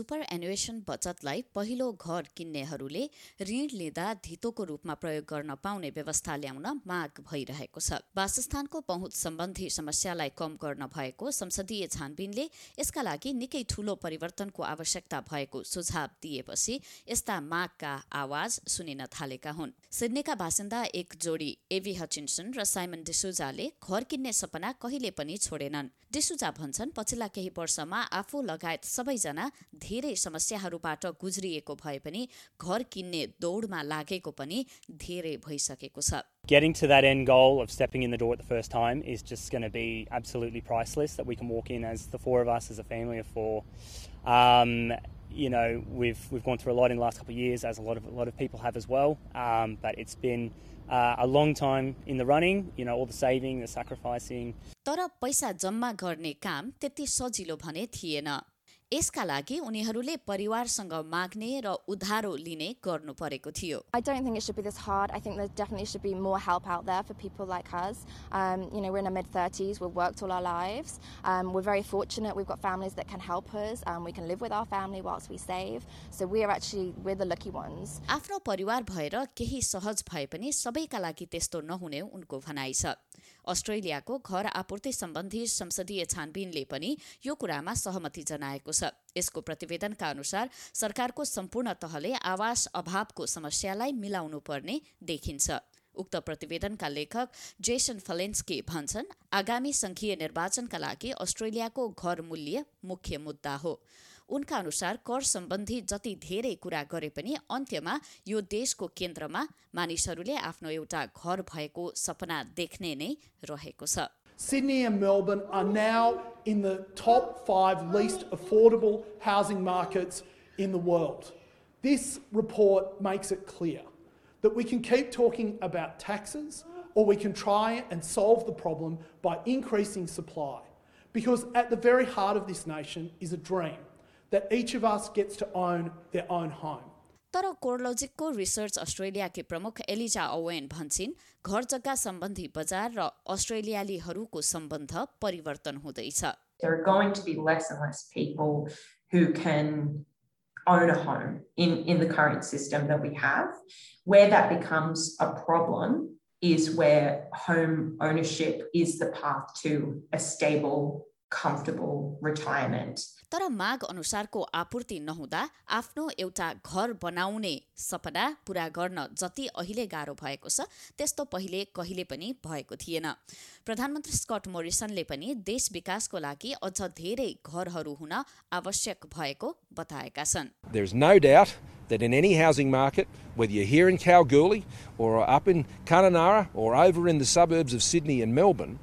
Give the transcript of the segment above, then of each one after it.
Super एनुएसन बचतलाई पहिलो घर किन्नेहरूले ऋण लिँदा धितोको रूपमा प्रयोग गर्न पाउने व्यवस्था ल्याउन माग भइरहेको छ। वासस्थानको पहुँच सम्बन्धी समस्यालाई कम गर्न भएको संसदीय छानबिनले यसका लागि निकै ठूलो परिवर्तनको आवश्यकता भएको सुझाव दिएपछि यस्ता मागका आवाज सुनिन थालेका हुन्। सिडनीका बासिन्दा एक जोडी एभी हचिन्सन र साइमन डिसुजाले घर किन्ने सपना कहिले पनि छोडेनन्। डिसुजा भन्छन् पछिल्ला केही वर्षमा आफू लगायत सबैजना धेरै समस्याहरूबाट गुज्रिएको भए पनि घर किन्ने दौडमा लागेको पनि धेरै भइसकेको छ Getting to that end goal of stepping in the door at the first time is just going to be absolutely priceless. That we can walk in as the four of us, as a family of four. Um, you know, we've we've gone through a lot in the last couple of years, as a lot of a lot of people have as well. Um, but it's been uh, a long time in the running. You know, all the saving, the sacrificing. तर पैसा जम्मा गर्ने काम त्यति सजिलो भने थिएन यसका लागि उनीहरूले परिवारसँग माग्ने र उधारो लिने गर्नु परेको थियो I don't think it should be this hard. I think there definitely should be more help out there for people like us. Um, you know, we're in our mid 30s, we've worked all our lives. Um, we're very fortunate, we've got families that can help us. Um, we can live with our family whilst we save. So we are actually, we're the lucky ones. आफ्नो परिवार भएर केही सहज भए पनि सबैका लागि त्यस्तो नहुने उनको भनाइ छ अस्ट्रेलियाको घर आपूर्ति सम्बन्धी संसदीय छानबिनले पनि यो कुरामा सहमति जनाएको छ। यसको प्रतिवेदनका अनुसार सरकारको सम्पूर्ण तहले आवास अभावको समस्यालाई मिलाउनु पर्ने देखिन्छ। उक्त प्रतिवेदनका लेखक जेसन फलेन्सके भन्छन् आगामी संघीय निर्वाचनका लागि अस्ट्रेलियाको घर मूल्य मुख्य मुद्दा हो। उनका अनुसार कर सम्बन्धी जति धेरै कुरा गरे पनि अन्त्यमा यो देशको केन्द्रमा मानिसहरूले आफ्नो एउटा घर भएको सपना देख्ने नै रहेको छ Sydney and Melbourne are now in the top five least affordable housing markets in the world. This report makes it clear that we can keep talking about taxes or we can try and solve the problem by increasing supply. Because at the very heart of this nation is a dream that each of us gets to own their own home. तर कोर्लोजिकको research अस्ट्रेलियाकी प्रमुख Eliza oven भन्छन् घर जग्गा सम्बन्धी बजार र अस्ट्रेलियालीहरूको सम्बन्ध परिवर्तन हुँदैछ there are going to be less and less people who can own a home in, in the current system that we have. Where that becomes a problem is where home ownership is the path to a stable, comfortable retirement. तर माग अनुसारको आपूर्ति नहुँदा आफ्नो एउटा घर बनाउने सपना पूरा गर्न जति अहिले गाह्रो भएको छ त्यस्तो पहिले कहिले पनि भएको थिएन प्रधानमन्त्री स्कट मोरिसनले पनि देश विकासको लागि अझ धेरै घरहरू हुन आवश्यक भएको बताएका छन् There is no doubt that in any housing market, whether you're here in Kalgoorlie or up in Kununurra or over in the suburbs of Sydney and Melbourne,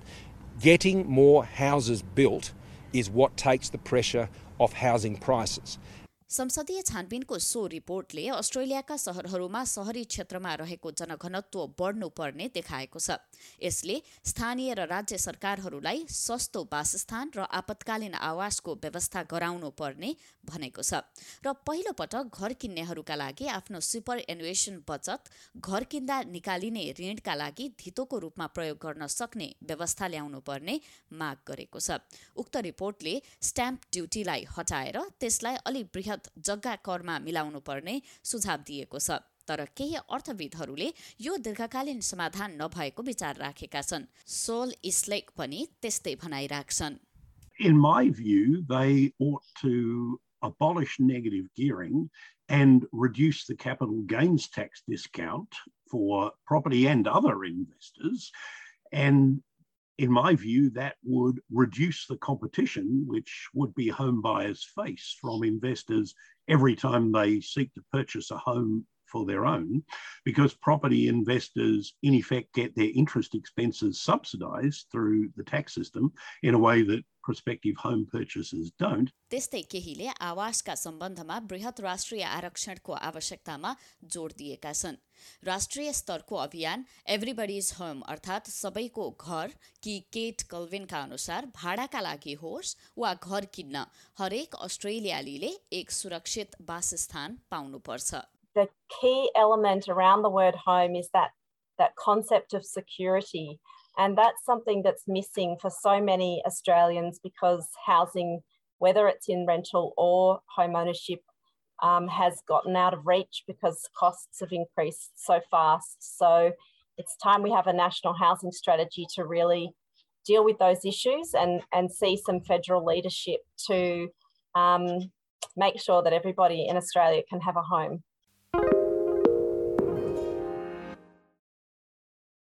getting more houses built is what takes the pressure off housing prices. संसदीय छानबिनको so रिपोर्टले अस्ट्रेलियाका सहरहरूमा सहरी क्षेत्रमा रहेको जनघनत्व बढ्नुपर्ने देखाएको छ। यसले स्थानीय र राज्य सरकारहरूलाई सस्तो वासस्थान र आपतकालीन आवासको व्यवस्था गराउनु पर्ने भनेको छ। र पहिलो पटक घर किन्नेहरूका लागि आफ्नो सुपर एनुएसन बचत घर किन्दा निकालिने ऋणका लागि धितोको रूपमा प्रयोग गर्न सक्ने व्यवस्था ल्याउनु पर्ने माग गरेको छ। उक्त रिपोर्टले स्ट्याम्प ड्युटीलाई हटाएर त्यसलाई अलि बृहत जग्गा करमा मिलाउनु पर्ने सुझाव दिएको छ तर केही अर्थविदहरूले यो दीर्घकालीन समाधान नभएको विचार राखेका छन् सोल इस्लेक पनि त्यस्तै भनाइ राख्छन् in my view, they ought to abolish negative gearing and reduce the capital gains tax discount for property and other investors. And in my view, that would reduce the competition which would be home buyers face from investors every time they seek to purchase a home for their own, because property investors, in effect, get their interest expenses subsidized through the tax system in a way that prospective home purchasers don't. त्यस्तै केहीले आवासका सम्बन्धमा बृहत राष्ट्रिय आरक्षणको आवश्यकतामा जोड दिएका छन् राष्ट्रिय स्तरको अभियान एभ्रिबडिज होम अर्थात् सबैको घर कि केट कल्विनका अनुसार भाडाका लागि होस् वा घर किन्न हरेक अस्ट्रेलियालीले एक सुरक्षित वासस्थान पाउनुपर्छ the key element around the word home is that that concept of security and that's something that's missing for so many australians because housing whether it's in rental or home ownership, um, has gotten out of reach because costs have increased so fast. So it's time we have a national housing strategy to really deal with those issues and, and see some federal leadership to um, make sure that everybody in Australia can have a home.